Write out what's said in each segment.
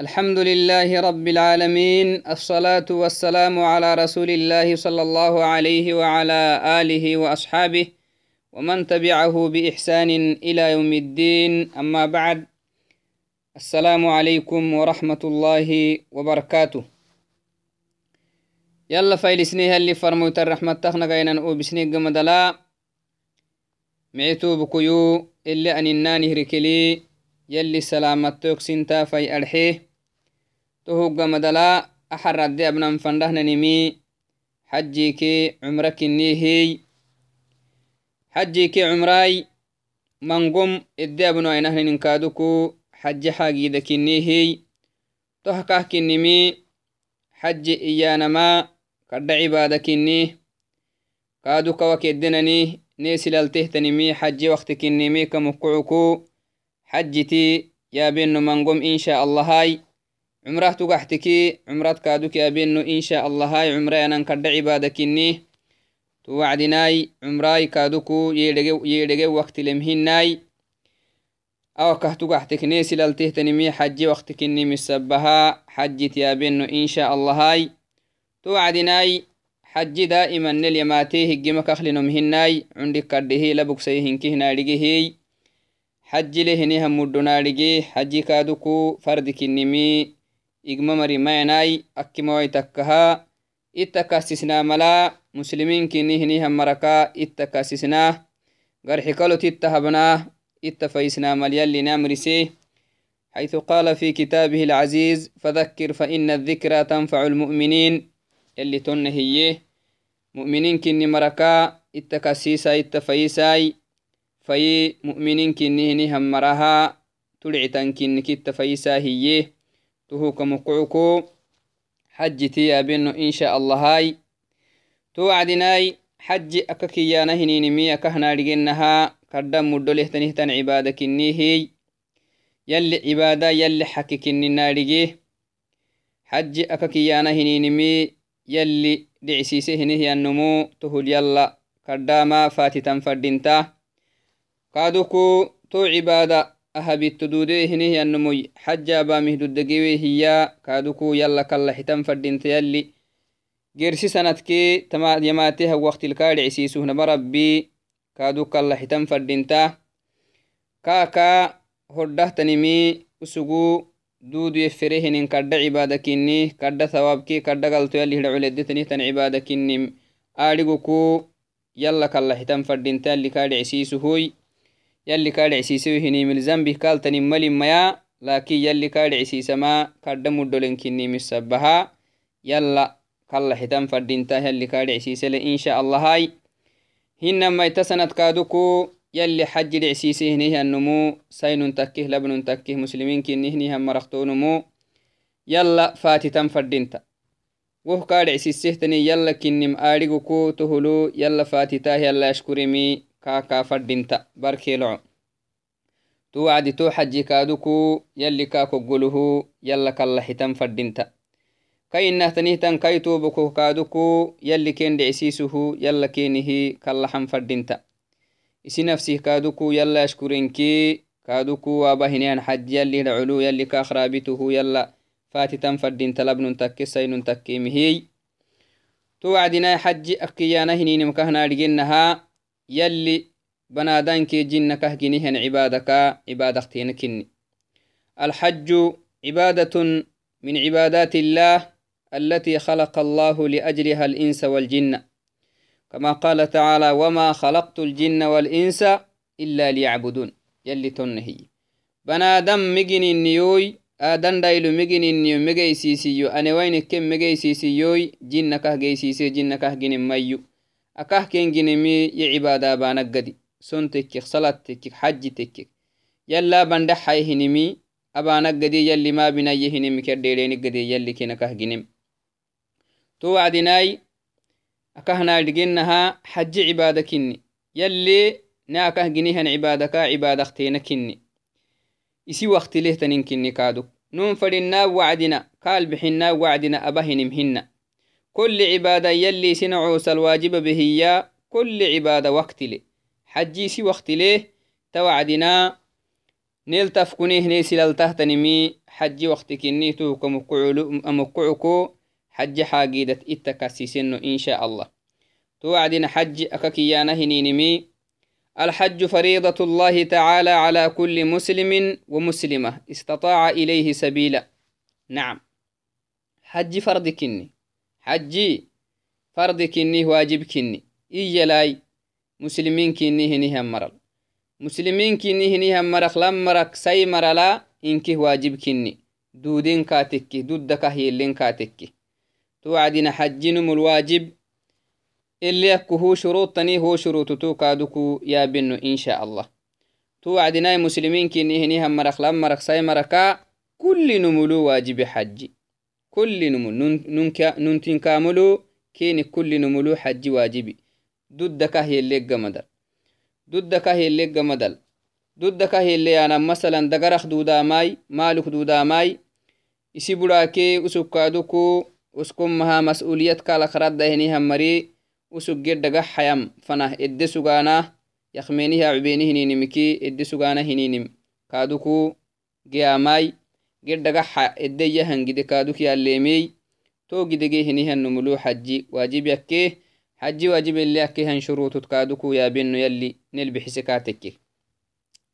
الحمد لله رب العالمين الصلاة والسلام على رسول الله صلى الله عليه وعلى آله وأصحابه ومن تبعه بإحسان إلى يوم الدين أما بعد السلام عليكم ورحمة الله وبركاته. يلا فايلسنيها اللي فرموت الرحمة تخنا قينا وبسنيق مدلا معتو بكيو اللي أن الناني ركلي يلي سلامتوك سنتا في أرحيه تهوغ مدلا أحر ردي أبنا فندهنا نمي حجيكي عمرك النيهي حجيكي عمراي منقم إدي أبنو أينهن ننكادوكو حج حاقيدك النيهي تهكاه كنمي حج إيانما كرد عبادك النيه كادوك وكدنني نيسلالتهتنمي حج وقتك النمي كمقعكو حجتي يا بنو منقم إن شاء الله هاي عمره تقحتكي عمرات كادوك يا بنو إن شاء الله هاي عمرة أنا كرد عبادك النيه توعدناي عمراي كادوكو يدقي وقت لمهناي أو كهتو قحتك نيسي لالتهتنمي حجي وقتك إني مسبها. حجي يا بنو إن شاء إتكاسسنا ملا مسلمين كني هني هم مركا إتكاسسنا قرحي كالو تتهبناه اتفيسنا مليال نامرسيه حيث قال في كتابه العزيز فذكر فإن الذكرى تنفع المؤمنين اللي تنهيه مؤمنين كني مركا اتكسيسا اتفيساي في مؤمنين كني هني هم مرها تلعتن كنك اتفيسا هيه تهوك مقعكو حجتي يا بنو إن شاء الله هاي. توعدناي حج أككيانا هنيني ميا كهنا لجنها. كردم مدولهتنهتن عبادة كنيهي يلي عبادة يلي حكي كني نارجيه حج أككيانا هنينمي يلي دعسيسي هنيه النمو تهل يلا كرداما فاتتا فردنتا كادوكو تو عبادة مهدودقيوي هي كادوكو يلا كلا حتم فردنتا يلي جرسي سنتكي تما يماتيها وقت الكارع عسيسوه نبربي kaadu kalla hitan fadinta kaka hoddahtanimi usugu duuduye ferehinin kadda cibada kinni kadda thawabki kadda galto yalli hida culedetanitan cibada kinnim aadhiguku yalla kalla hitan fadinta yalli kaadhicisiisuhuy yalli kaadhicisiiseyo hinimil zambih kaltanin malimaya lakin yalli kaadhicisisama kadda muddolen kinnimisabaha yalla kalla hitan fadinta yalli kaadhicisisele insha allahai hinama ita sanad kaaduku yalli xaji dhicsiisihnih annumu saynun takkih labnun takkih muslimin kinihnihan maraktonumu yalla fatitan fadinta woh kaa dhicsiisehtani yalla kinnim aadhiguku tohulu yalla fatitah yalla ashkurimi kaakaa fadinta barkeeloco tu wacdi to xaji kaaduku yalli kaa koggoluhu yalla kalla xitan fadinta kainahtanihtan kaitubuku kaaduku yalli ken dhicsiisuhu yalla kenihi kallahan fadinta isi nafsih kaaduku yalla ashkurenki kaaduku waabahinihan xaj yalli dhaculu yalli kaakrabituhu yalla fatitan fadinta labnun takke saynun takkemihiy to wacdinai xaji akkiyana hininimkahnaadhigenaha yalli banadanke jinna kahginihan cibaadaka cibaadakteena kinni alxaju cibadatun من عبادات الله التي خلق الله لأجلها الإنس والجن. كما قال تعالى وما خلقت الجن والإنس إلا ليعبدون يلي تنهي. بنادم مجن النيوي آدن دايلو مجن النيو مجي سيسيو أنا وين كم مجي سيسيوي جن كه جي سيسي جن كه جن ميو أكه كين جن مي يعبادة بانقدي سنتك صلاتك حجتك يلا بندح هيهنمي أبانقدي يلي ما بنا يهنمي كديرين قدي يلي كنا كه جنم تو وعدناي أكهنا لجنها حج عبادة كني يلي ناكه جنيهن عبادك عبادة اختينا كني isi wakti lehtanin kinni kaaduk nun fadinna wacdina kaal bixinna wacdina abahinim hinna كل عبادة يلي سنعوس الواجب بهي كل عبادة وقت لي حجي سي وقت ليه توعدنا نيل تفكنيه نيسي لالتهتنمي حجي وقت كنيتو كمقعوكو حج حاقيدة اتكاسي سنو إن شاء الله. توعدنا حج أكاكيانا هنينمي الحج فريضة الله تعالى على كل مسلم ومسلمة. استطاع إليه سبيلا. نعم. حج فرض كني. حجي فرض كني واجب كني. إيا لاي مسلمين كني هني مرل. مسلمين كني هني مرق لم مرق سي مرلا إنك واجب كني. دودين كاتكي دودك هيلين كاتكي. توعدنا حجنم الواجب اللي أكو هو شروط تني هو شروط تو كادوكو يا بنو إن شاء الله. توعدنا مسلمين كني هني مرق لم مرق سي مرقا كل نملو واجب حجي. كل نمو ننتين كاملو كيني كل نملو حج واجبي ضدك هي اللي قمدل ضدك هي اللي قمدل ضدك هي اللي أنا مثلا دقرخ دودا ماي مالك دودا ماي isi buraakee usukaaduku uskummaha mas'uuliyad kalakraddahinihan mari usuggedaga hayam fanah edde sugaanah yakmeniha cubeeni hininimiki edde sugaana hininim kaaduku geyaamai geddaga ha eddeyahangide kaaduk yaalleemey to gidege hinihanumulu xaji waajib yakke xaji waajib ele yakkehan shurutut kaaduku yaabeno yalli nelbixise kaatekke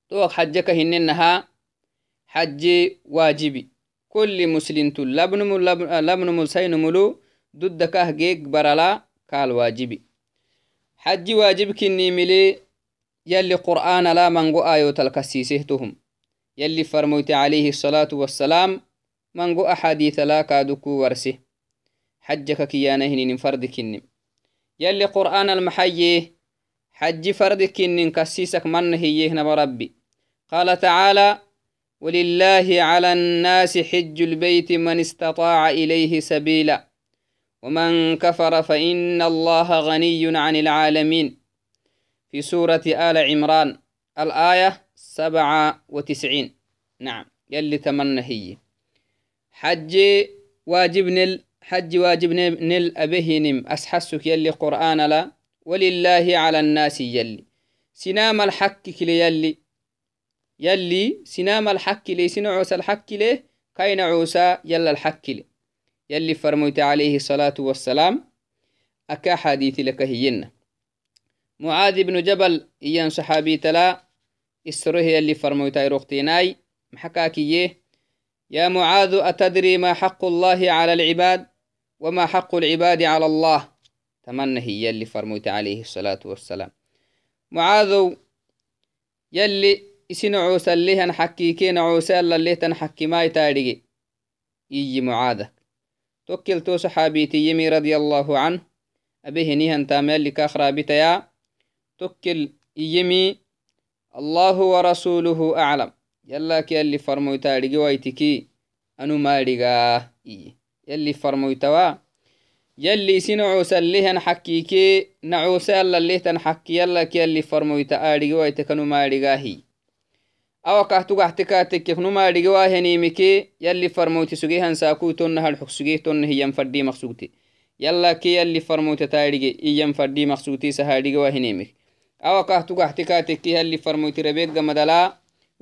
toak xajaka hinenaha xaji waajibi kulli muslintu labnumul saynumulu duddakah geeg barala kaal waajibi xaji waajib kinimile yalli qur'aana la mango ayotalkasiisehtohum يلي فرموت عليه الصلاة والسلام منغو أحاديث لا كادوكو ورسه حجك كيانا هنين فرد كنم يلي قرآن المحيي حج فرد كنن كسيسك من هيه نبا ربي قال تعالى ولله على الناس حج البيت من استطاع إليه سبيلا. ومن كفر فإن الله غني عن العالمين. في سورة آل عمران. الآية سبعة وتسعين. نعم يلي تمنى هي. حج واجب نل حج واجب نل أبهنم أسحسك يلي قرآن لا؟ ولله على الناس يلي. سنام الحق كلي يلي. يلي سنام الحق لي سنعوس الحق لي كاين عوسى يلا الحق لي يلي فرميت عليه الصلاة والسلام أكا حديث لك هينا. معاذ بن جبل إيان صحابي تلا السره يلي فرمويتاي رختيناي محكاكيه يا معاذ أتدري ما حق الله على العباد وما حق العباد على الله؟ تمنى هي يلي فرموت عليه الصلاة والسلام. معاذ يلي اسن عوسى اللي هنحكيكين عوسى اللي تنحكي ما يتاريجي. يجي معاذك توكل تو صحابيتي يمي رضي الله ورسوله أعلم يلا كي اللي فرمويتا رجي ويتكي أنو ما رجاه يلي فرمويتوا يلي سنعوس اللي نحكيكي نعوس يلا اللي تنحكي يلا كي اللي فرمويتا رجي ويتك أنو ما رجاهي أو كهتو كهتكاتك كيف نما رجوا هنيمكي يلي فرموتي سجيهن ساكو تون هالحق سجيه تون هي ينفردي مقصودي يلا كي يلي فرموتي تاريجي ينفردي مقصودي سهاريجوا هنيمك awa kahtugahtikatekki halli farmoytirabegga madala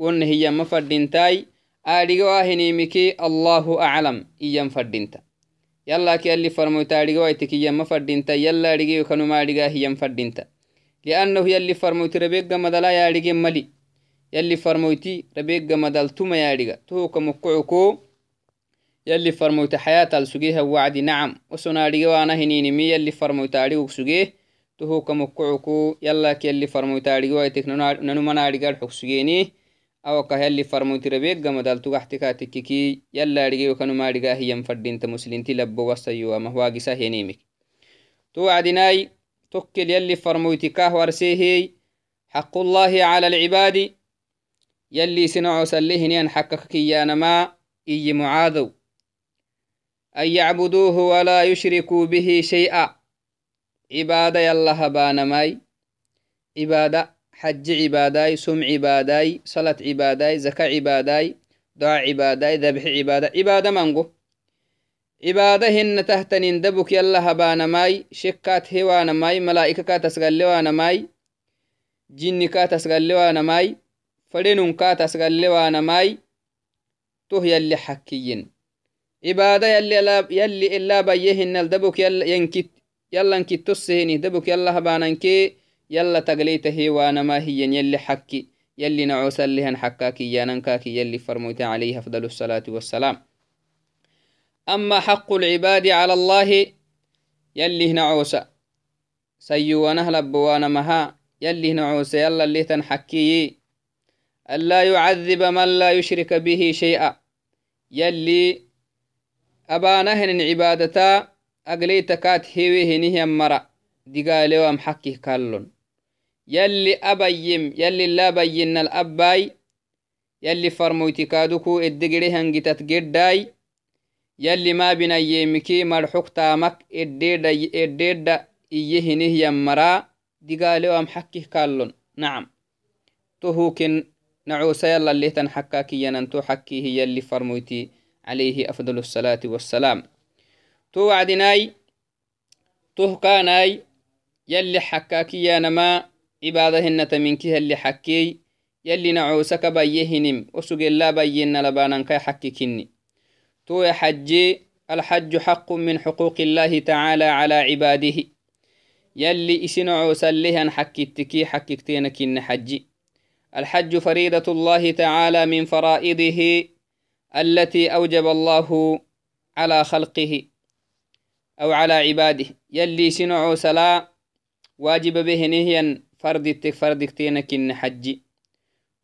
wonna hiyama fadintai aadhigawa hinimiki allahu aclam iyan fadinta yallaki alli farmoyta aadhigawaitik iyama fadinta yalla adhigeyo kanuma adhiga hiyan fadinta liannahu yalli farmoyti rabegga madala yaadhige mali yalli farmoyti rabegga madal tuma yaadhiga tuhuka mukucuko yalli farmoyta xayatal sugeha wacdi nacam wasona adhigawana hininimi yalli farmoyta adhigug sugee tuhuka mukucuku yalak yalli farmoytaadhigiwaitek nanumanaadhigaad xogsugeeni awakah yalli farmoytirabeggamadaltugaxtikatikiki yalla adhigeyo kanumaadhiga hiyan fadinta muslinti labo wasayoamah waagisa henimik to wacdinai tokkel yalli farmoytikah warseehey xaqullahi cala alcibaadi yalli sinacosallehinian xakakkiyanama iyi mucaadow an yacbuduuhu walaa yushrikuu bihi shay'a عبادة cibaada yalla habanamai cibaada xaji cibaadai som cibaadai salat cibaadai zaka cibaadai doa cibaadai dabxi cibaada cibaada mango cibaada hina tahtanin dabuk yalla habanamai shekkaat hewanamai malaa'ikakaa tasgallewanamai jinnikaa tasgallewanamai fadhenunkaa tasgallewanamai toh yalli xakkiyin cibaada yalli ilaabayye hinal dabuk yankit yallan kittosseheni dabuk yalla habaanankee yalla tagleytahe waanama hiyen yalli xakki يلي نعوسا لهن حكاكي ياننكاكي يلي فرموت عليه أفضل الصلاة والسلام. أما حق العباد على الله يلي نعوسا سيو ونهلب بوانا مها يلي نعوسا يلا اللي تنحكي ألا يعذب من لا يشرك به شيئا يلي أبانهن عبادتا أقليتكات هيوه نهي مرأ دقالي وامحكي كالون يلي أبيم يلي لا بينا الأباي يلي فرمويتي كادوكو الدقري هنجتت قرداي يلي ما بنا يمكي مرحوك تامك الديدا الديدا إيهنه يمرا دقالي وامحكي كالون نعم. تهوكن نعوس يلا اللي تنحكاكي يننتو حكيه يلي فرمويتي عليه أفضل الصلاة والسلام. تو وعدناي تهكاناي يلي حكاكي ينما عبادهنة منك اللي حكي يلي نعوسك بيهنم وسجلا بينا كي حككني تو يا حجي الحج حق من حقوق الله تعالى على عباده. يلي إسنعوس لهن حكتكي حككتينك إن حجي. الحج فريدة الله تعالى من فرائضه التي أوجب الله على خلقه. أو على عباده. يلي سنعوس لا واجب به نهيا فردتك فردكتين كن حجي.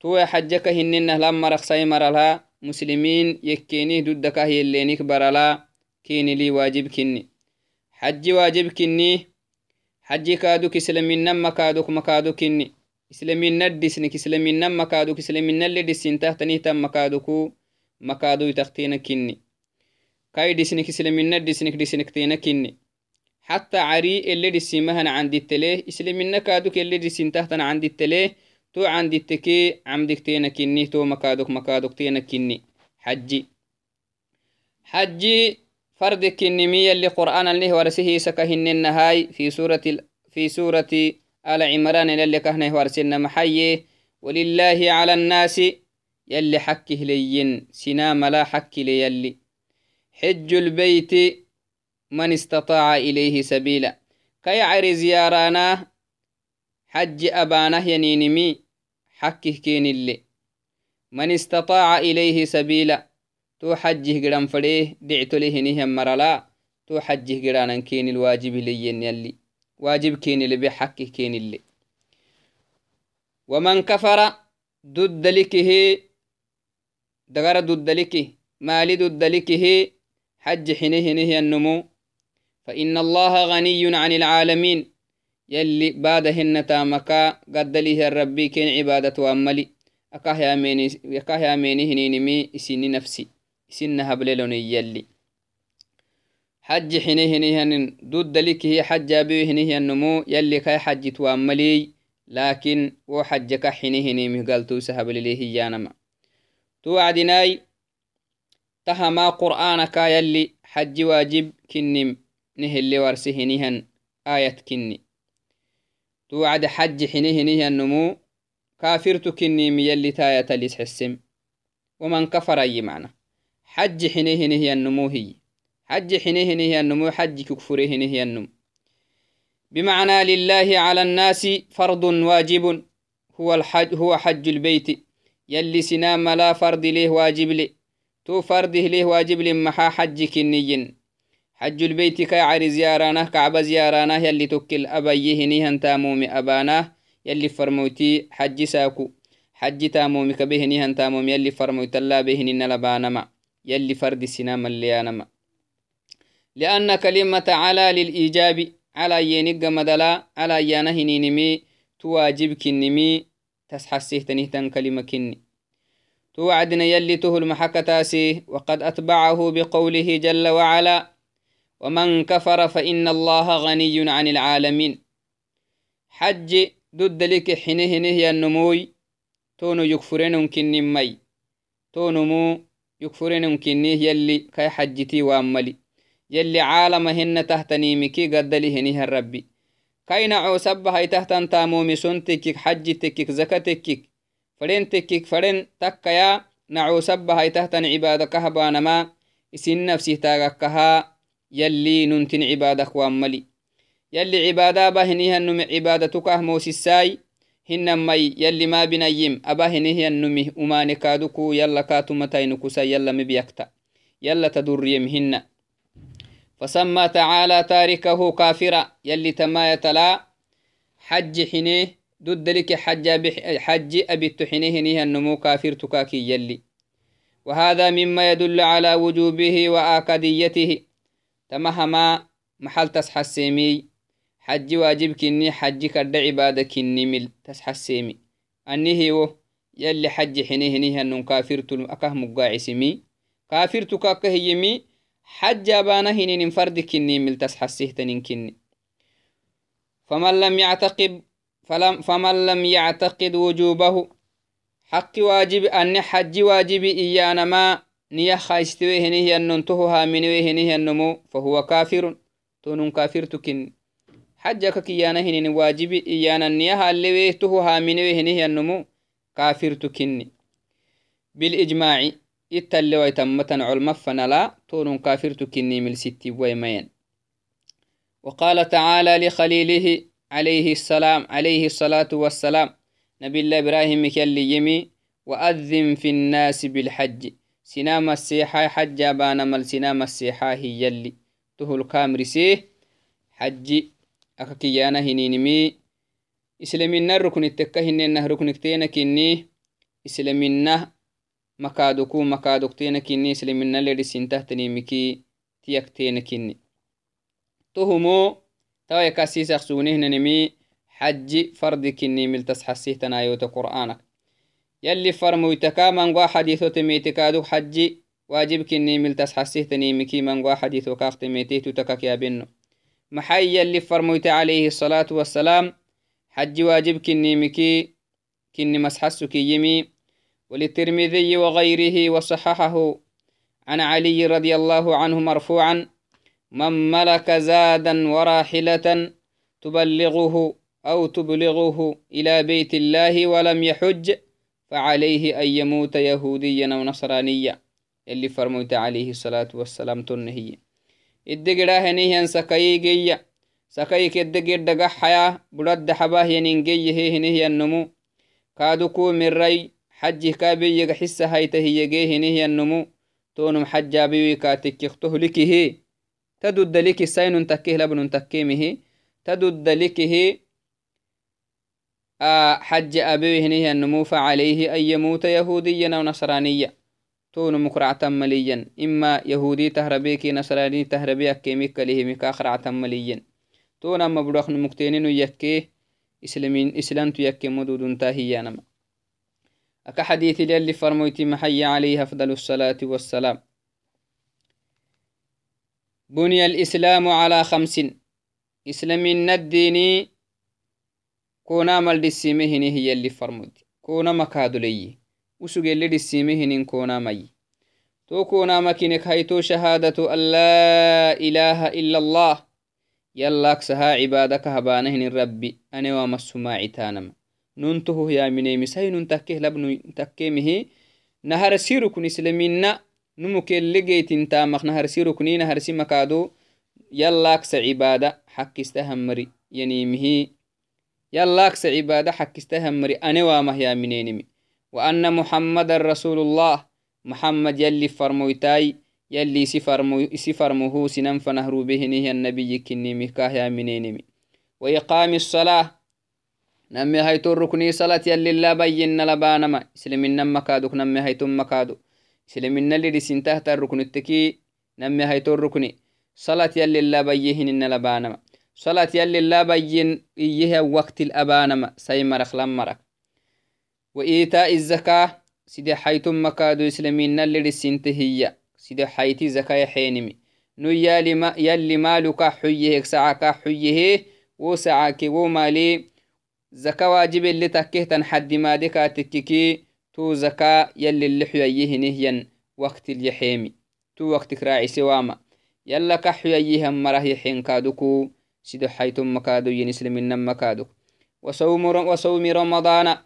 تو حجك هننه لما رخصي مرلا مسلمين يكيني ددك هي اللي نكبر لا كيني لي واجب كني. حجي واجب كني حجي كادوك إسلامين نما كادوك مكادو كني. إسلامين ندسنك إسلامين نما كادوك إسلامين نلي دسين تحتني تم مكادوكو مكادو يتختين كني. دسنك اسلامين ندسنك دسنك تينا كني حتى عري اللي دي مهن عند التليه إسلامنا كادوك اللي دي تحتنا عند التليه تو عند التكي عمدك تينا كني تو مكادوك مكادوك تينا كني حجي. حجي فرد كنمية اللي قرآن اللي ورسه سكهن النهاي. في سورة ال... في سورة آل عمران اللي كهنه ورسنا محيي. ولله على الناس يلي حكه لين. سنام لا حك ليلي. حج البيت من استطاع إليه سبيلا. كي عري زيارانا حج أبانه ينينمي حكه كين اللي من استطاع إليه سبيلا تو حجه قران فريه دعتو له نهم مرلا تو حجه قرانا كين الواجب لين يلي. واجب كين اللي بحكه كين اللي ومن كفر ضد لكه دغر ضد لكه مالي ضد لكه حج حنه نهي النمو. فإن الله غني عن العالمين. يلي بعدهن تامكا قد ليه الربي كين عبادة وأملي. أكاه يا ميني أكاه يا ميني هنينمي إسيني نفسي. إسين هبللوني يلي. حج حيني هني هن دود دلك هي حج أبي هني النمو. يلي كاي حج توأملي. لكن وحجك حيني هني مقالتو سهب ليه يانما توعدناي تهما قرآنك يلي حج واجب كنم نهلي ورسهنهن آية كني. توعد حج حنهنه النمو كافرت كني ميلي تاية ليس حسم. ومن كفر أي معنى؟ حج حنهنه النمو هي. حج حنهنه النمو حج كفرهنه النمو بمعنى لله على الناس فرض واجب هو الحج هو حج البيت. يلي سنام لا فرض له واجب لي. تو فرضه له واجب لمحا حج كنيين حج البيت كي عري زيارانه كعبة زيارانه يلي توكل أبيه نيهن تامومي أبانه يلي فرموتي حج ساكو حج تامومي كبه نيهن تامومي يلي فرموت الله به لبانما يلي فرد سنام الليانما لأن كلمة على للإيجاب على ينق مدلا على يانه نينمي تواجب كنمي تسحسيه تنهتن كلمة كني توعدنا يلي تهل محكتاسي وقد أتبعه بقوله جل وعلا ومن كفر فإن الله غني عن العالمين. حج ضد لك حنه نهي النموي تونو يكفرين كني مي. تونو مو يكفرين كني يلي كي حجتي وأملي. يلي عالم هن تحت نيمكي قد لهنه الربي كي نعو سبها تحت تامومي سنتك حجتك زكتك faren tekik faren takkaya naco sabahaytahtan cibaada kahabanama isin nafsih taagakkaha yalli nuntin cibadak wammali yalli cibaadaba hinihannume cibaadatukah moosisai hinamai yalli ma binayim aba hinihyanumi umane kaaduku yalla kaatumatainukusa yalla mibiyakta yalla tadurriyem hinna فسمى تعالى تاركه كافرا يلي تما يتلا حج حنيه ضد لك حج حج أبي حنيه نيه النمو كافر تكاكي يلي. وهذا مما يدل على وجوبه وآكديته تمهما محل تسحسيمي حج واجب كني حج كرد عبادة كني مل تسحسيمي أني هو يلي حج حنيه نيه النم كافر تلم أكه مقاعسمي كافر تكاكه يمي حج أبانا هنين فرد كني مل تسحسيه تنين كني. فمن لم يعتقد فلم فمن لم يعتقد وجوبه حق واجب أن حج واجب إيانا ما نيا خايستوي هنيه أننته هامنوي هنيه النمو فهو كافر تون كافر تكن حجك كيانا هنين واجب إيانا نيا هالوي تهو هامنوي هنيه النمو كافر تكن بالإجماع علم فنلا تون كافر تكني من ستي ويمين. وقال تعالى لخليله عليه السلام عليه الصلاة والسلام. نبي الله إبراهيم كاللي يمي وأذن في الناس بالحج. سنام السيحة حج بانا مل سنام السيحة هي يلي. تهل كامرسيه حج. أككيانا هنينمي إسلامنا ركن التكه هنينه ركن اكتينا كني. إسلامنا مكادوكو مكادوكتينا كني. إسلامنا لدي سنته تنيمكي تيكتينا كني. تهمو توا يكاسيس أخسونه ننمي حج فرد كني ملتس حسيه تنايوت قرآنك. يلي فرمويتكا من قوا حديثو تميتكادو حج واجب كني ملتس حسيه تنيمكي من قوا حديثو كاف تميتيتو تكاك يا بنو. محي يلي فرمويت عليه الصلاة والسلام حج واجب كني مكي كني مسحسو كي يمي. وللترمذي وغيره وصححه. عن علي رضي الله عنه مرفوعا من ملك زادا وراحلة تبلغه أو تبلغه إلى بيت الله ولم يحج فعليه أن يموت يهوديا أو نصرانيا. اللي فرموت عليه الصلاة والسلام تنهي. الدقرا هنيهن سكاي جيا سكاي كدقر دقا برد حباه ينينجي هي هنيه النمو كادوكو من ري. حج كابي يحس هايته يجيه هنيه النمو تونم حجابي كاتك يخته لك هي تدد لك سين تكيه لبن تكيمه. تدد لكه آه حج أبيه هنيه النمو فعليه أن يموت يهوديا أو نصرانيا. تون مقرعة مليا. إما يهودي تهربيك نصراني تهربي أكيميك له مكاخرعة مليا. تون أما بدخن مكتينين يكيه إسلامين إسلام يكي مدود تاهيا نما. أكا حديث اللي فرمويتي محي عليه أفضل الصلاة والسلام. بني الإسلام على خمس. إسلام الديني كونا مال دسيمهني هي اللي فرمود. كونا مكادو لي. وسوغ اللي دسيمهني كونا مي. تو كونا مكينك هيتو شهادة أن لا إله إلا الله. يلا كسها عبادك هبانهن ربي أنا وما السماع تانم. ننته يا مني مساي ننتكه لبن تكيمه نهر سيركن إسلامنا numukellegeytintamaq naharsirukni naharsi makado yallaksa cibada xakkistahammari yanimihi yallaksa cibada xakkistahammari anewamah yaminenimi وأن محمد رسول الله. محمد يلي فرمويتاي. يلي سفرمه سنن فنهرو بهنه النبي كني مكاه يا منينمي. وإقام الصلاة. نمي هيتو الركني صلاة يلي لا بين لبانما. سلمين نم مكادوك نمي هيتو مكادو سلمنا دسنته الركن التكي نمي هيتو الركن صلاة يلي الله بيهن إن لبانما صلاة يلي الله بين إيه وقت الأبانما سيمرخ لمرك وإيتاء الزكاة سيدي حيتم مكادو إسلامين اللي دسنتهي سيدي حيتي زكاة حينمي نو يالي, ما يلي مالك حيه سعاك حيه وسعاك ومالي زكاة واجب اللي تكيه تنحد ما دكا تككي تو زكاة يلي اللي حييه نهيا وقت اليحيمي. تو وقت كراعي سواما. يلا كحييه مره يحين كادوكو. سيدو حيتم مكادو ينسلم النم مكادو وصوم وصوم رمضان.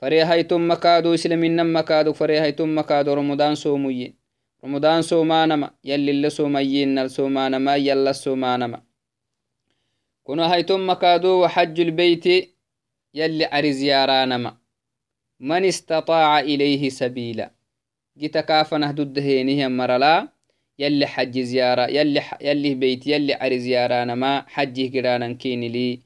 فريهيتم مكادو إسلامنا مكادو فريهيتم مكادو رمضان سومي رمضان سومانما يلي اللي سوميين السومانما يلا السومانما كنو هيتم مكادو وحج البيت يلي عري زيارانما. من استطاع إليه سبيلا؟ جيت كافنه ضد هينيه مرلا يلي حج زيارة يلي يلي بيت يلي عري زيارانما حجه قرانا كيني لي.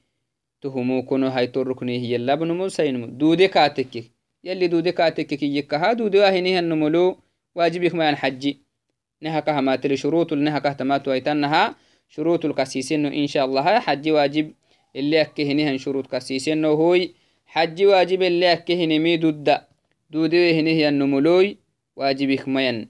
تهمو كنو هيتو ركني هي اللبنمو سينمو. دودي كاتك يلي دودي كاتك كي يكها دودي واهنيه النملو واجبك ما حجي نها كهما تلي شروط نها كهتمات ويتنها شروط الكسيسين إن شاء الله. حجي واجب. اللي أكهنها شروط كسيسين هوي. حجي واجب اللي أكهن مي دود دودي هنه النملوي واجبك مين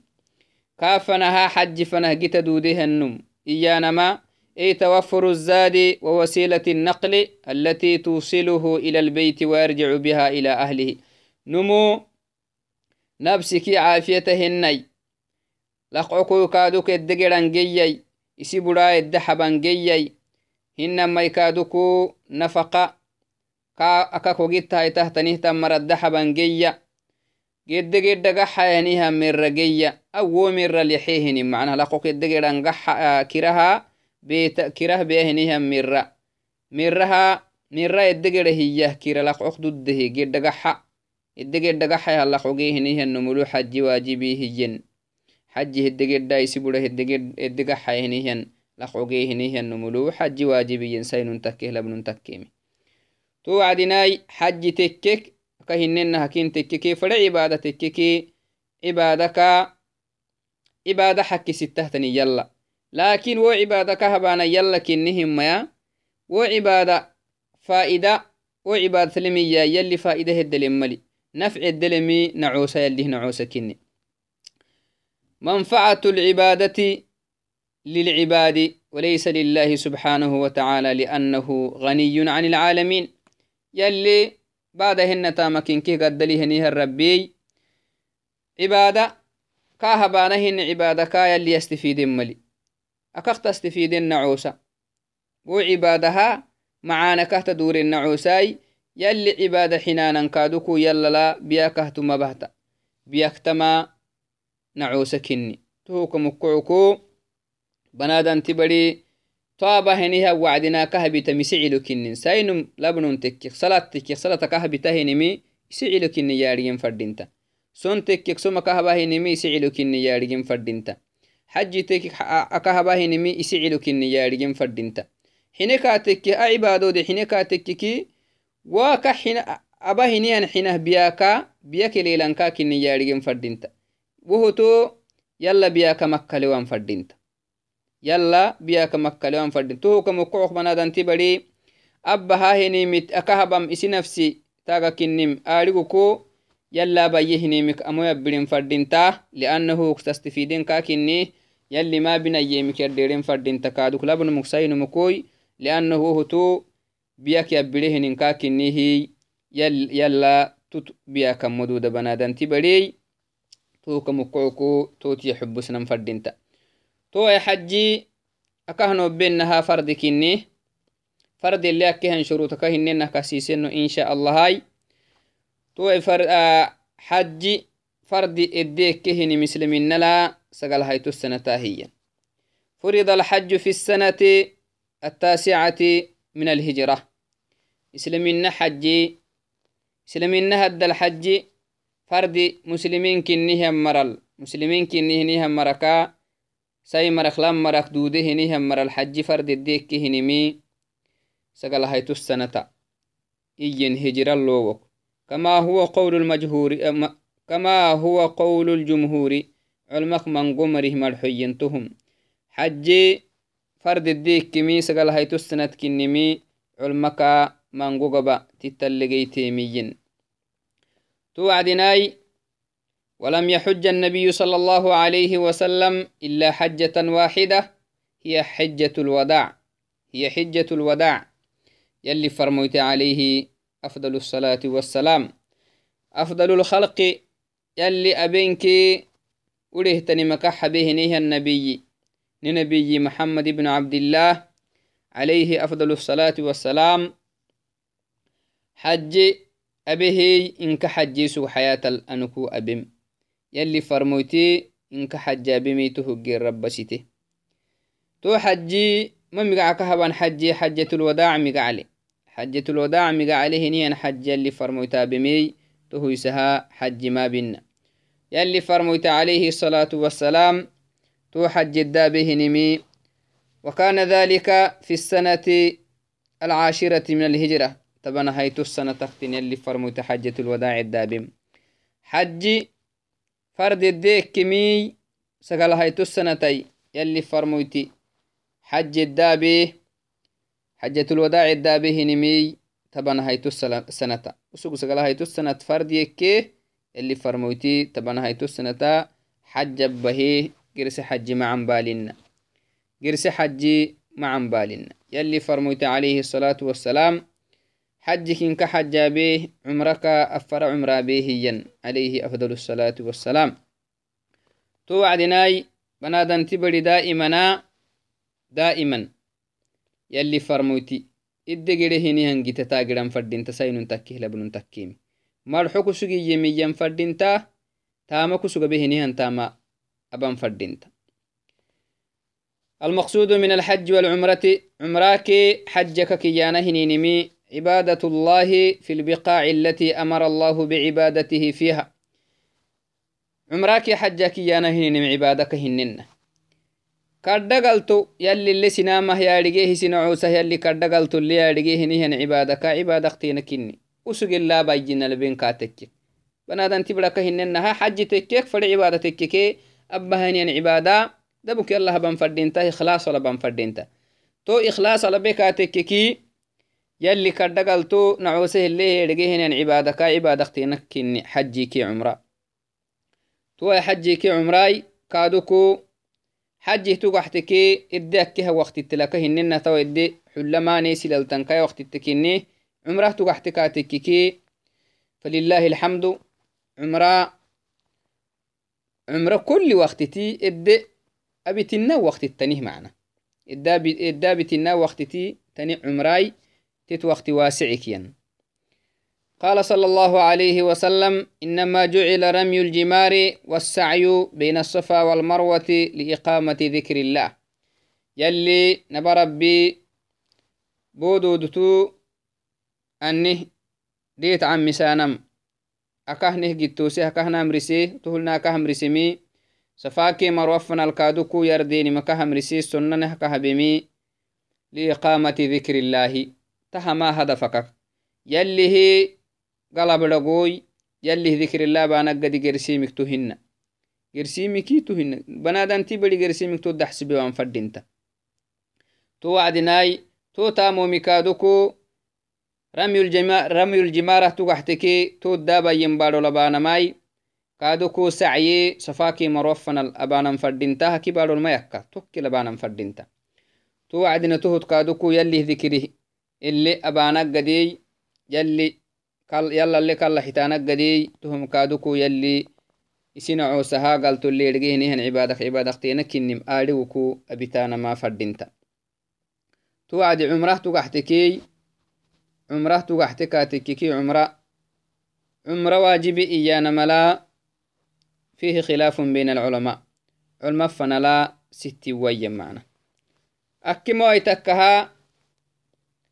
كافنها حج فنه جت دوديها النم. إيانما أي توفر الزاد ووسيلة النقل التي توصله إلى البيت ويرجع بها إلى أهله. نمو نفسك عافيتهني لقعكو كادوك الدقران جيي. buraa edde habangeyyai hinamai kaaduku nafaqa ka aka kogitahaytahtanihtn maraddaxabangeya gedegedhagaxayaniha merageya awo mera lexehini macnaha lako kedegedhangakiraha kirah beahiniha mera meraha mera edegedha hiyah kira laqoq duddehi gedhagaxa edegedhagaxay halaqogehiniha nomulu xaji waajibi hiyen xaji hedegedha isibura edegaxayhinihan laqogehinihan nomulu xaji waajibiyen sainun takkeh labnun takkeemi تكيمي تو عدناي حج تكك كهنن هكين تككي فلا عبادة تككي عبادك عبادة حكي ستهتني يلا. لكن و عبادك هبانا يلا كنهم ما وعبادة فائدة وعبادة لمية يلي فائدة الدلملي نفع الدلمي نعوسة يلي نعوسة كني. منفعة العبادة للعباد وليس لله سبحانه وتعالى لأنه غني عن العالمين. يلي كي قد ليهنيه الربي عبادة كاهبانهن عبادة كا يلي يستفيد ملي. أكخت استفيد النعوسة وعبادها معانا كهت دور النعوساي يلي عبادة حنانا كادوكو يلا لا بياكهت مبهتا بياكتما نعوس كني. توك مكعكو بنادن تبري طابا هنيها وعدنا كهبي تمسعلو كنن. ساينم لبنون تكيك صلاة تكيك صلاة كهبي تهنمي سعلو كني ياريين فردينتا. سون تكيك سوما كهبا هنمي سعلو كني ياريين فردينتا. حج تكيك أكهبا هنمي سعلو كني ياريين فردينتا. حينكا تكي أعبادو دي حينكا تكيكي واكا حين أبا هنيان حينه بياكا بياك ليلانكا كني ياريين فردينتا wohoto yalla biyaka makkalewan fadinta yalla biyaka makkalewan fadinta tohoka mokkook banadanti bari abba hahinimit akahabam isi nafsi taga kinnim aarigu ko yalla bayye hinimik amoya birin fadinta liannahu tastifidin kakinni yalli ma binayemik yadderin fadinta kaaduk labnumuk saynumukoy liannahu wohoto biyak yabbire hinin kakinnihi yalla tut biyaka moduda banadanti barey توك مكعكو توتي حبسنا فردينتا تو يا حجي أكهنو بينها فرد كني فرد اللي أكهن شروطك هننا كسيسنو إن شاء الله هاي تو فر آه حجي فرد إديك كهن مسلمين لا سقل هايتو السنة هي فرض الحج في السنة التاسعة من الهجرة. إسلامين حجي إسلامين هد الحج fardi muslimiin kinnihan maral muslimiin kinnihinihan maraka sai maraklan marak duude hinihan maral xaji fardeddeekki hinimi sagalahaytussanata iyen hijiran loowok كما هو قول المجهور كما هو قول الجمهور علمك من قمره مرحينتهم حجي فرد الديك كمي سقال هيتو السنة كنمي علمك من قبا تتلقيتيميين توعدناي ولم يحج النبي صلى الله عليه وسلم إلا حجة واحدة هي حجة الوداع هي حجة الوداع. يلي فرميت عليه أفضل الصلاة والسلام. أفضل الخلق يلي أبينك ولهتني مكح به نيه النبي ننبي محمد بن عبد الله عليه أفضل الصلاة والسلام. حج أبهي إنك حجيسو حياة الأنكو أبم يلي فرموتي إنك حجا بميته جير ربسيته تو حجي ما مقعك هبان حجي حجة الوداع مقعلي حجة الوداع مقعلي هني حج يلي فرموتا بمي تهو يسها حج ما بنا يلي فرموت عليه الصلاة والسلام تو حج الدابه نمي وكان ذلك في السنة العاشرة من الهجرة. تبنا هيتو السنة تختن يلي فرموت حجة الوداع الدابم حج فرد الديك كمي سقال هيتو السنتي يلي فرموتي حج الدابي حجة الوداع الدابي نمي تبنا هيتو السنة وسوق سقال هيتو السنة فرد يكي اللي فرموتي تبنا هيتو السنة حج بهي قرس حج معن بالنا قرس حج معن بالنا يلي فرموت عليه الصلاة والسلام حجك إنك حجا به عمرك أفر عمرا به عليه أفضل الصلاة والسلام. توعدناي بنادن تبري دائما دائما. يلي فرموتي idde hini hangite taagiran fadinta sainun takkih labnun takkimi marxo kusugiye miyyan fadinta taama kusuga be hinihan taama aban fadinta المقصود من الحج والعمرة عمراك حجك كيانا هنينمي عبادة الله في البقاع التي أمر الله بعبادته فيها. عمراك حجك كيانا هنينمي عبادك هنن كردقلتو يلي اللي سنامه يارجيه سنعوسه يلي كردقلتو اللي يارجيه هنيهن عبادك عبادك تينكني. وسق الله بايجنا لبين كاتك بنادن تبرك هننها حج تكيك فل عبادة تكيك أبهنين عبادة. دبك الله بنفردينتا إخلاص ولا بنفردينتا تو إخلاص ولا بكاتككي يلي كردقلتو نعوسه اللي يرجيهن عبادك عبادك تينكني حجيكي عمرة. تو حجيكي عمراي كادوكو حجه تقحتكي إدي أكيها وقت التلاكه هننا تو إدي حلماني سلالتنكا وقت التكيني عمرة تقحتكا تككي فلله الحمد عمرة عمرة كل وقت تي إدي أبتنا وقت التنيه معنا. إدى بتنا وقت تي تني عمراي تت وقت واسعك ين قال صلى الله عليه وسلم إنما جعل رمي الجمار والسعي بين الصفا والمروة لإقامة ذكر الله. يلي نبربي بودودتو أنه ديت عن مسانم أكهنه جتوسي أكهنا مرسي تهلنا أكه مرسمي سفاكي مروفنا الكادوكو يرديني مكه مرسي سننه كهبمي لإقامة ذكر الله. تهما هدفك يلي هي galabdhagoy yalih dikrillah banagadi gersimik tohinna gersimiki tohinna banadanti bari gersimik to daxsibewan fadinta to wacdinai to tamomikadoko ramyuljimarah tugaxteke to dabayen badholabanamai kadoko sacye safaki marofanal abanan fadinta haki badholmayakka tokki labanan fadinta to wacdina tohot kadoko yalih dikri ele abanaggadey yalli yalale kala hitanaggadey tuhum kaduku yalli isina coosaha galtoleedhgehinihan cibadak cibadakteena kinim aadhiwuku abitanama fadinta tu wacdi cumrah tugaxtekey cumrah tugaxte katekeki cumra cumra waajibi iyanamala fihi khilaafun bain alculama culma fanala sitti wayyan macna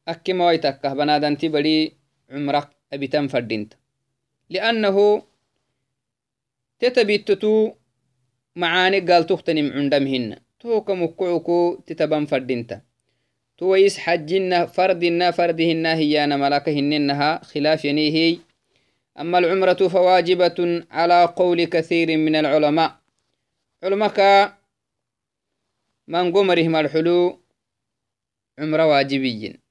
akkimoaytakkaha akkimoaytakkah banadanti badi cumrak أبتان فردينت. لأنه تتبيتتو معاني قال تختنم عندمهن توك مكعكو تتبان فردينتا تويس حجنا فردنا فردهن هي أنا ملاكهنها خلاف ينيهي أما العمرة فواجبة على قول كثير من العلماء. علمك من قمرهم الحلو عمرة واجبيين.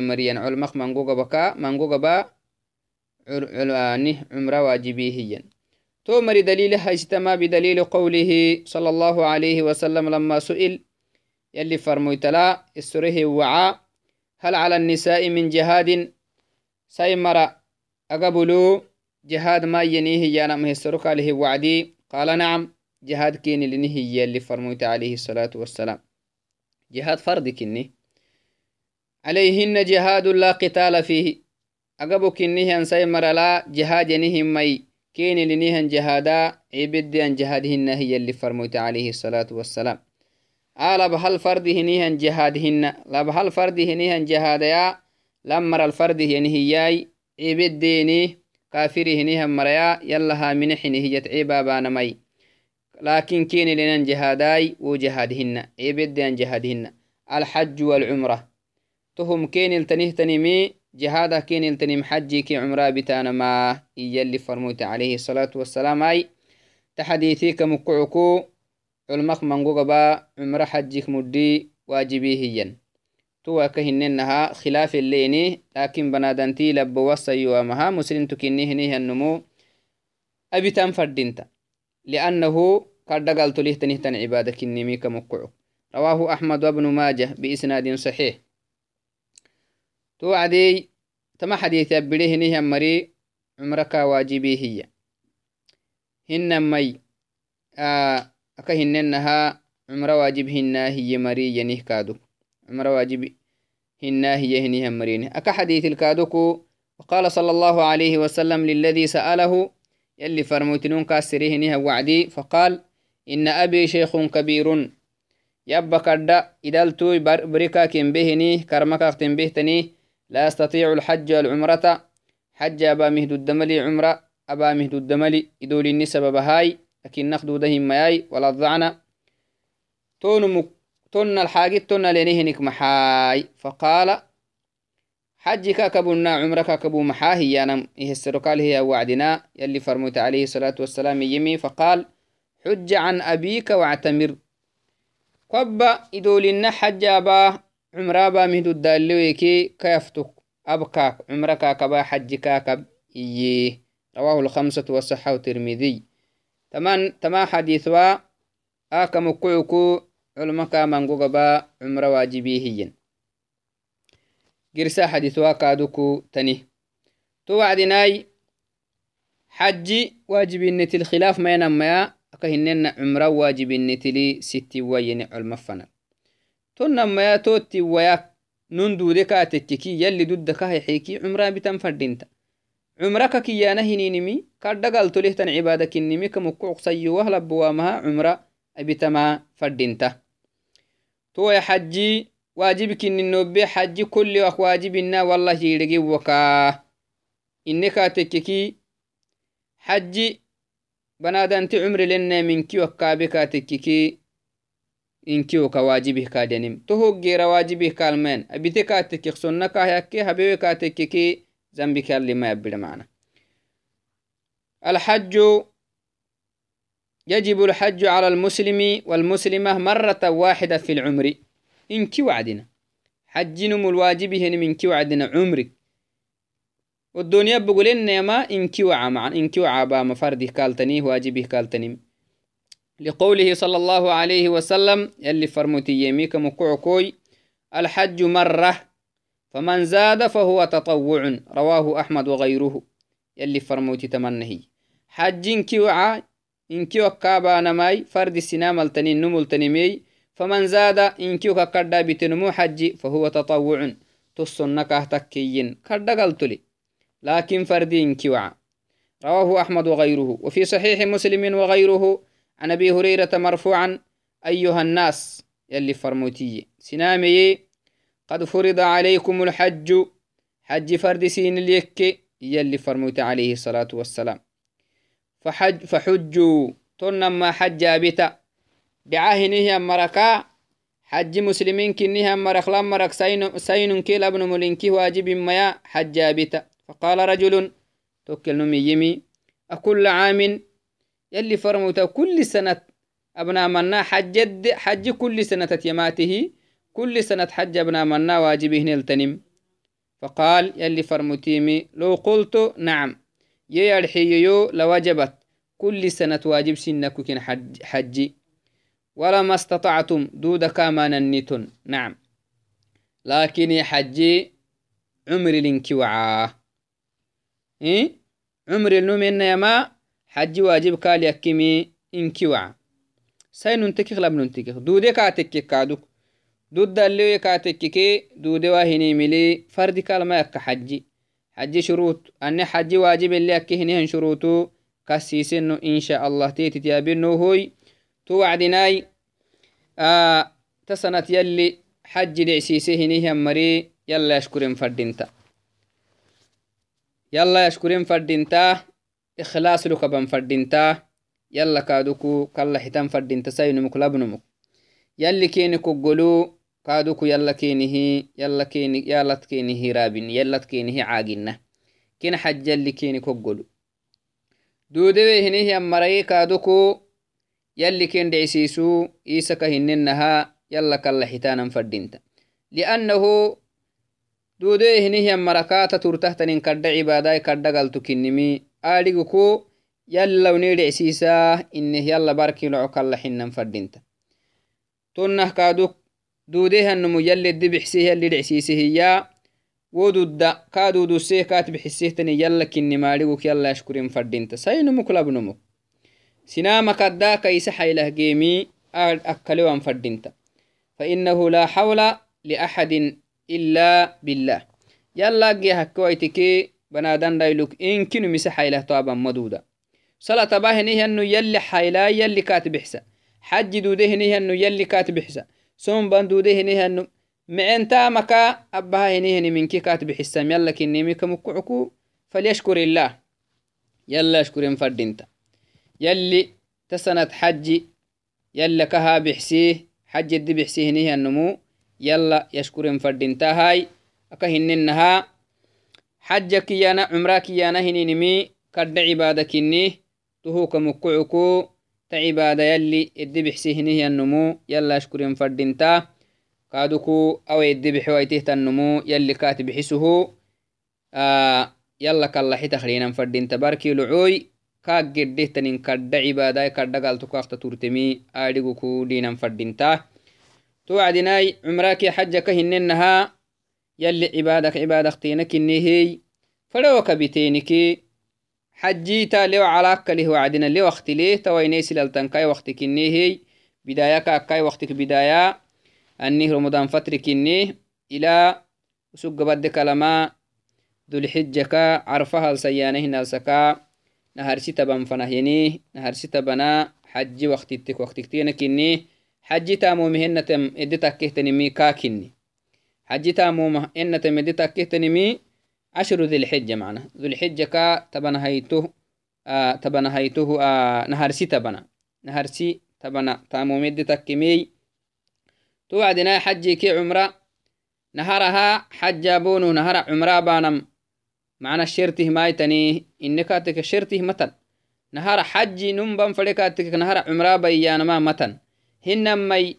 مريان. علمق منقوقة بكا منقوقة با علاني عمرة واجبية تو مري دليلها اجتمع بدليل قوله صلى الله عليه وسلم لما سئل يلي فرميتلا السره وعاء هل على النساء من جهاد؟ سيمر أقبلوا جهاد ما ينيه يانا مهسرك عليه وعدي. قال نعم جهاد كين لنهي يلي فرميت عليه الصلاة والسلام. جهاد فرد كني. عليهن جهاد لا قتال فيه. أقبو كنه أن سيمر لا جهاد نهم مي. كين لنهن جهادا عبد أن جهادهن هي اللي فرموت عليه الصلاة والسلام. آل بحل فرده نهن جهادهن. لبحل فرده نهن جهادا لمر الفرد ينهي ياي عبد ديني كافره نهن مريا. يلها منح نهية عبابان مي. لكن كين لنن جهاداي. وجهادهن. عبد أن جهادهن. الحج والعمرة. جهاده كين التنم حجي كي عمره بتانا ما يلي فرموت عليه الصلاة والسلام أي. تحديثي كمكعكو علمك منقو قبا عمره حجيك مدي واجبي هيا تو كهننها خلاف الليني لكن بنادنتي لب وصي ومها مسلم تكنيه نيه النمو أبي تنفردنت لأنه قد قلت له تنهتن عبادك النمي كمكعو رواه أحمد وابن ماجه بإسناد صحيح. توعدي تما حديث أبدي هني مري عمرك واجبي هي. هن مي آه أكا هننها عمر واجب هنا هي مري ينه كادو. عمر واجب هنا هي هني مرين أكا حديث الكادوكو وقال صلى الله عليه وسلم للذي سأله يلي فرموتنون كاسريه هنيها وعدي فقال إن أبي شيخ كبير. يبقى كدا إدالتو بركا كم بهني كرمكا بهتني لا يستطيع الحج والعمرة. حج أبا مهد الدملي عمرة. أبا مهد الدملي إدولي النسب بهاي لكن نخدو دهم مياي ولا الضعنا تون مك تون الحاجة تون لنهنك محاي. فقال حجك كبونا عمرك كبو محاهي يانا إيه السرقال هي وعدنا. يلي فرموت عليه الصلاة والسلام يمي. فقال حج عن أبيك واعتمر. قبا إدولنا حج أباه cumraba mihdudaleweki kayaftuk abkak cumrakakaba xajikakab iye rawahu lhamsatu wasaxahu tirmidiy tama xadiثwa akamukucuku culmaka mangogaba cumra waajibihiyen girsa xadiثwa kaduku tani to wacdinai xaji waajibinetil khilaaf mayanamaya aka hinena cumra waajibinetili sittiwayeni culmafanal tonnamaya totti wayak nun duude kaatekkeki yalli dudda kahexeeki cumraa bitan fadhinta cumraka kiyana hininimi kadhagaltolehtan cibaada kinnimi kamukucuqsayyowah labbowaamaha cumra abitama fadhinta toya xaji waajibi kininobe xaji kulli wak waajibina wallah yidhegi wakaa ine kaatekkeki xaji banadanti cumri lenne minki wakkaabe kaatekkeki inkiwoka waajibih kadenim to hoggeera waajibih kaalmen abite kaatekek sonna kahyakke habewe kaatekeki zambi kallima yabbida macna الحج يجب الحج على المسلم والمسلمة مرة واحدة في العمر. إنك وعدنا. حجنم الواجب هن منك وعدنا عمرك والدنيا بقول إنما إنك وعا معنا. إنك وعا با مفردي كالتني واجبه كالتني. لقوله صلى الله عليه وسلم يلي فرمتي يميك مكعكوي الحج مرة فمن زاد فهو تطوع رواه أحمد وغيره يلي فرموتي تمنهي. حج إنكي وعا إنكي وكابا نماي فرد السنام التنين نمو التنمي فمن زاد إنكي وكاكدا بتنمو حج فهو تطوع تصنك تكيين كدا قلتلي. لكن فرد إنكي وعا رواه أحمد وغيره. وفي صحيح مسلم وغيره عن أبي هريرة مرفوعا أيها الناس يلي فرموتي. سنامي قد فرض عليكم الحج حج فرد سين اليك يلي فرموت عليه الصلاة والسلام. فحج فحجوا تنما حج بتا دعاهنه مركا حج مسلمين كنها مرخ مرك سين سين كيل أبن ملنكي واجب ميا حج بتا فقال رجل توكل يمي أكل عام يلي فرموتا كل سنة أبنا منا حجد حج كل سنة تيماته كل سنة حج أبنا منا واجبه نلتنم. فقال يلي فرموتيمي لو قلت نعم يو لوجبت كل سنة واجب سنك كن حج حجي. ولما استطعتم دود كما ننتن نعم. لكن حجي عمري لنكي وعاه. إيه؟ عمري النوم يا حج واجب كال يكمي إنكي وعا ساين ننتكي غلب ننتكي دودي كاتكي كادوك. دود داليو كاتكي دودي واهني ملي فرد كال ما يك حجي حج شروط. أني حج واجب اللي أكهنهن شروطو. كسيسنو إن شاء الله تيتي تيابينو هوي. توعدناي آه تسنة يلي حج دعسيسه نيهم مري. يلا يشكرين فردينتا. يلا يشكرين فردينتا. إخلاص لك بن فردينتا يلا كادوكو كلا حتان فردينتا ساينمك لابنمك يلي كيني كقلو كادوكو يلا كينه يلا كيني يالت كينه رابن يلت كينه عاقنا كين حج يلي كيني كقلو دودوي هنيه يمري كادوكو يلي كين دعسيسو إيسك هننها يلا كلا حتانا فردينتا. لأنه دودوي هنيه يمركاتا ترتهتنين كرد عباداي كرد قلتو كنمي آلقكو يلا ونيد عسيسا إنه يلا باركي لعو كلا حنن فردينتا تنه كادوك دوديه النمو يلي الدبحسيه يلي دعسيسيه يا ودودا كادو دوسيه كاتب حسيه تني يلا كني ماليوك يلا يشكرين فردينتا ساينمو كلابنمو سنام كدا كيس حيله جيمي أكلوا فردينتا بنادان دايلوك إن كنو مسا حيله طابا مدودا صلاة باهنيه أنه يلي حيلا يلي كاتب حسا حج دودهنيه أنه يلي كاتب حسا سوم بان دودهنيه أنه معين تامكا أبها هنيه منكي كاتب حسام يلا كني ميكا مكعكو فليشكر الله. يلا أشكر فردينتا. يلي تسنت حجي يلا كها بحسيه حج الدي بحسيه نيه النمو يلا يشكر فردينتا هاي. أكهننها حجك يانا عمرك يانا هنينمي كرد عبادك إني تهوك مكعكو تعبادة يلي الدي بحسيه نيه النمو يلا اشكر فردينتا كادوكو أو يدي بحويته تنمو يلي كاتب حسه آه يلا كلا حيت خلينا فردين تباركي لعوي. كاك جده تنين كرد عبادة كرد قالتو كاخت تورتمي آدقوكو دينا فردين تا. توعدناي عمراكي حجك هننها يلي عبادك عبادك تينك النهي فلوك بتينكي حجيتا لو علاك له وعدنا لو وقت ليه توينيسي للتنكاي وقتك النهي بداية كاكاي وقتك بداية أني رمضان فترك إني إلى سوق بد كلمة ذو الحجة كا. عرفها السيانه نالسكا نهار ستبا فنهيني. نهار ستبنا حج وقت تك وقت تينك إني حج تامو مهنة إدتك كهتنمي كاكني حج تامو مهنة إدتك كهتنمي عشر ذي الحجة معنا. ذو الحجة كا تبنا هيته آه تبنا هيته آه نهار ستبنا نهار سي تبنا. تامو مدتك كمي توعدنا حجي كي عمرة. نهرها حج بونو نهر عمرة بانم. معنا الشرته مايتني. إنك شرته متن. نهر حجي نمبن فلكاتك نهر عمرة بيانا ما متن. هنمي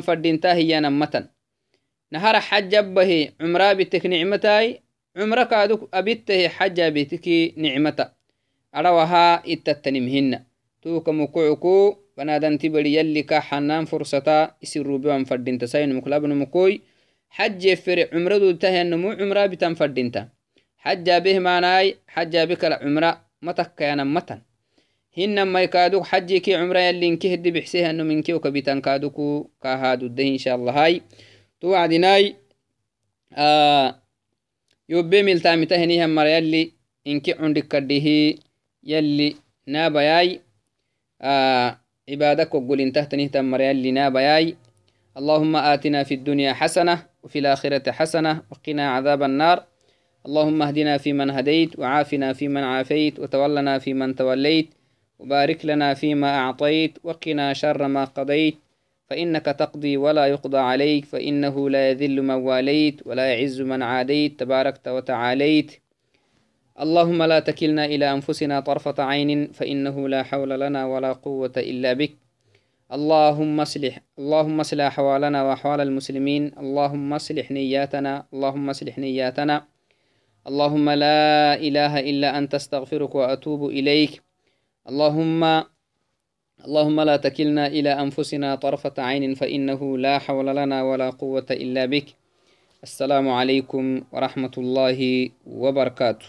فردينتا هيانا متن نهر حج به عمرة بتك نعمتاي عمرة كادوك أبيته حج بتك نعمتا أروها إتتنمهن توك مكوعكو banadanti bari yalli ka xanaan fursata isirubewan fadinta saynumuklabnumukoy xajje fere cumradudtahianamu cumra bitan fadinta xajabeh manai xajabe kala cumra matakkayanan هن ما يكادوك حجي كي عمره اللي انكه دي بحسيها انه منكي وكبيتان كادوكو كهادو ده ان شاء الله هاي تو عدناي آه يوبي ملتامي تهنيها مر يلي انكي عندك كرديه يلي نابياي آه عبادك وقول انته تنيه تمر يلي نابياي اللهم آتنا في الدنيا حسنة وفي الآخرة حسنة وقنا عذاب النار اللهم اهدنا في من هديت وعافنا في من عافيت وتولنا في من توليت وبارك لنا فيما أعطيت وقنا شر ما قضيت فإنك تقضي ولا يقضى عليك فإنه لا يذل من واليت ولا يعز من عاديت تباركت وتعاليت. اللهم لا تكلنا إلى أنفسنا طرفة عين فإنه لا حول لنا ولا قوة إلا بك. اللهم اصلح اللهم اصلح أحوالنا وأحوال المسلمين. اللهم اصلح نياتنا اللهم اصلح نياتنا. اللهم لا إله إلا أنت استغفرك وأتوب إليك. اللهم اللهم لا تكلنا إلى أنفسنا طرفة عين فإنه لا حول لنا ولا قوة إلا بك. السلام عليكم ورحمة الله وبركاته.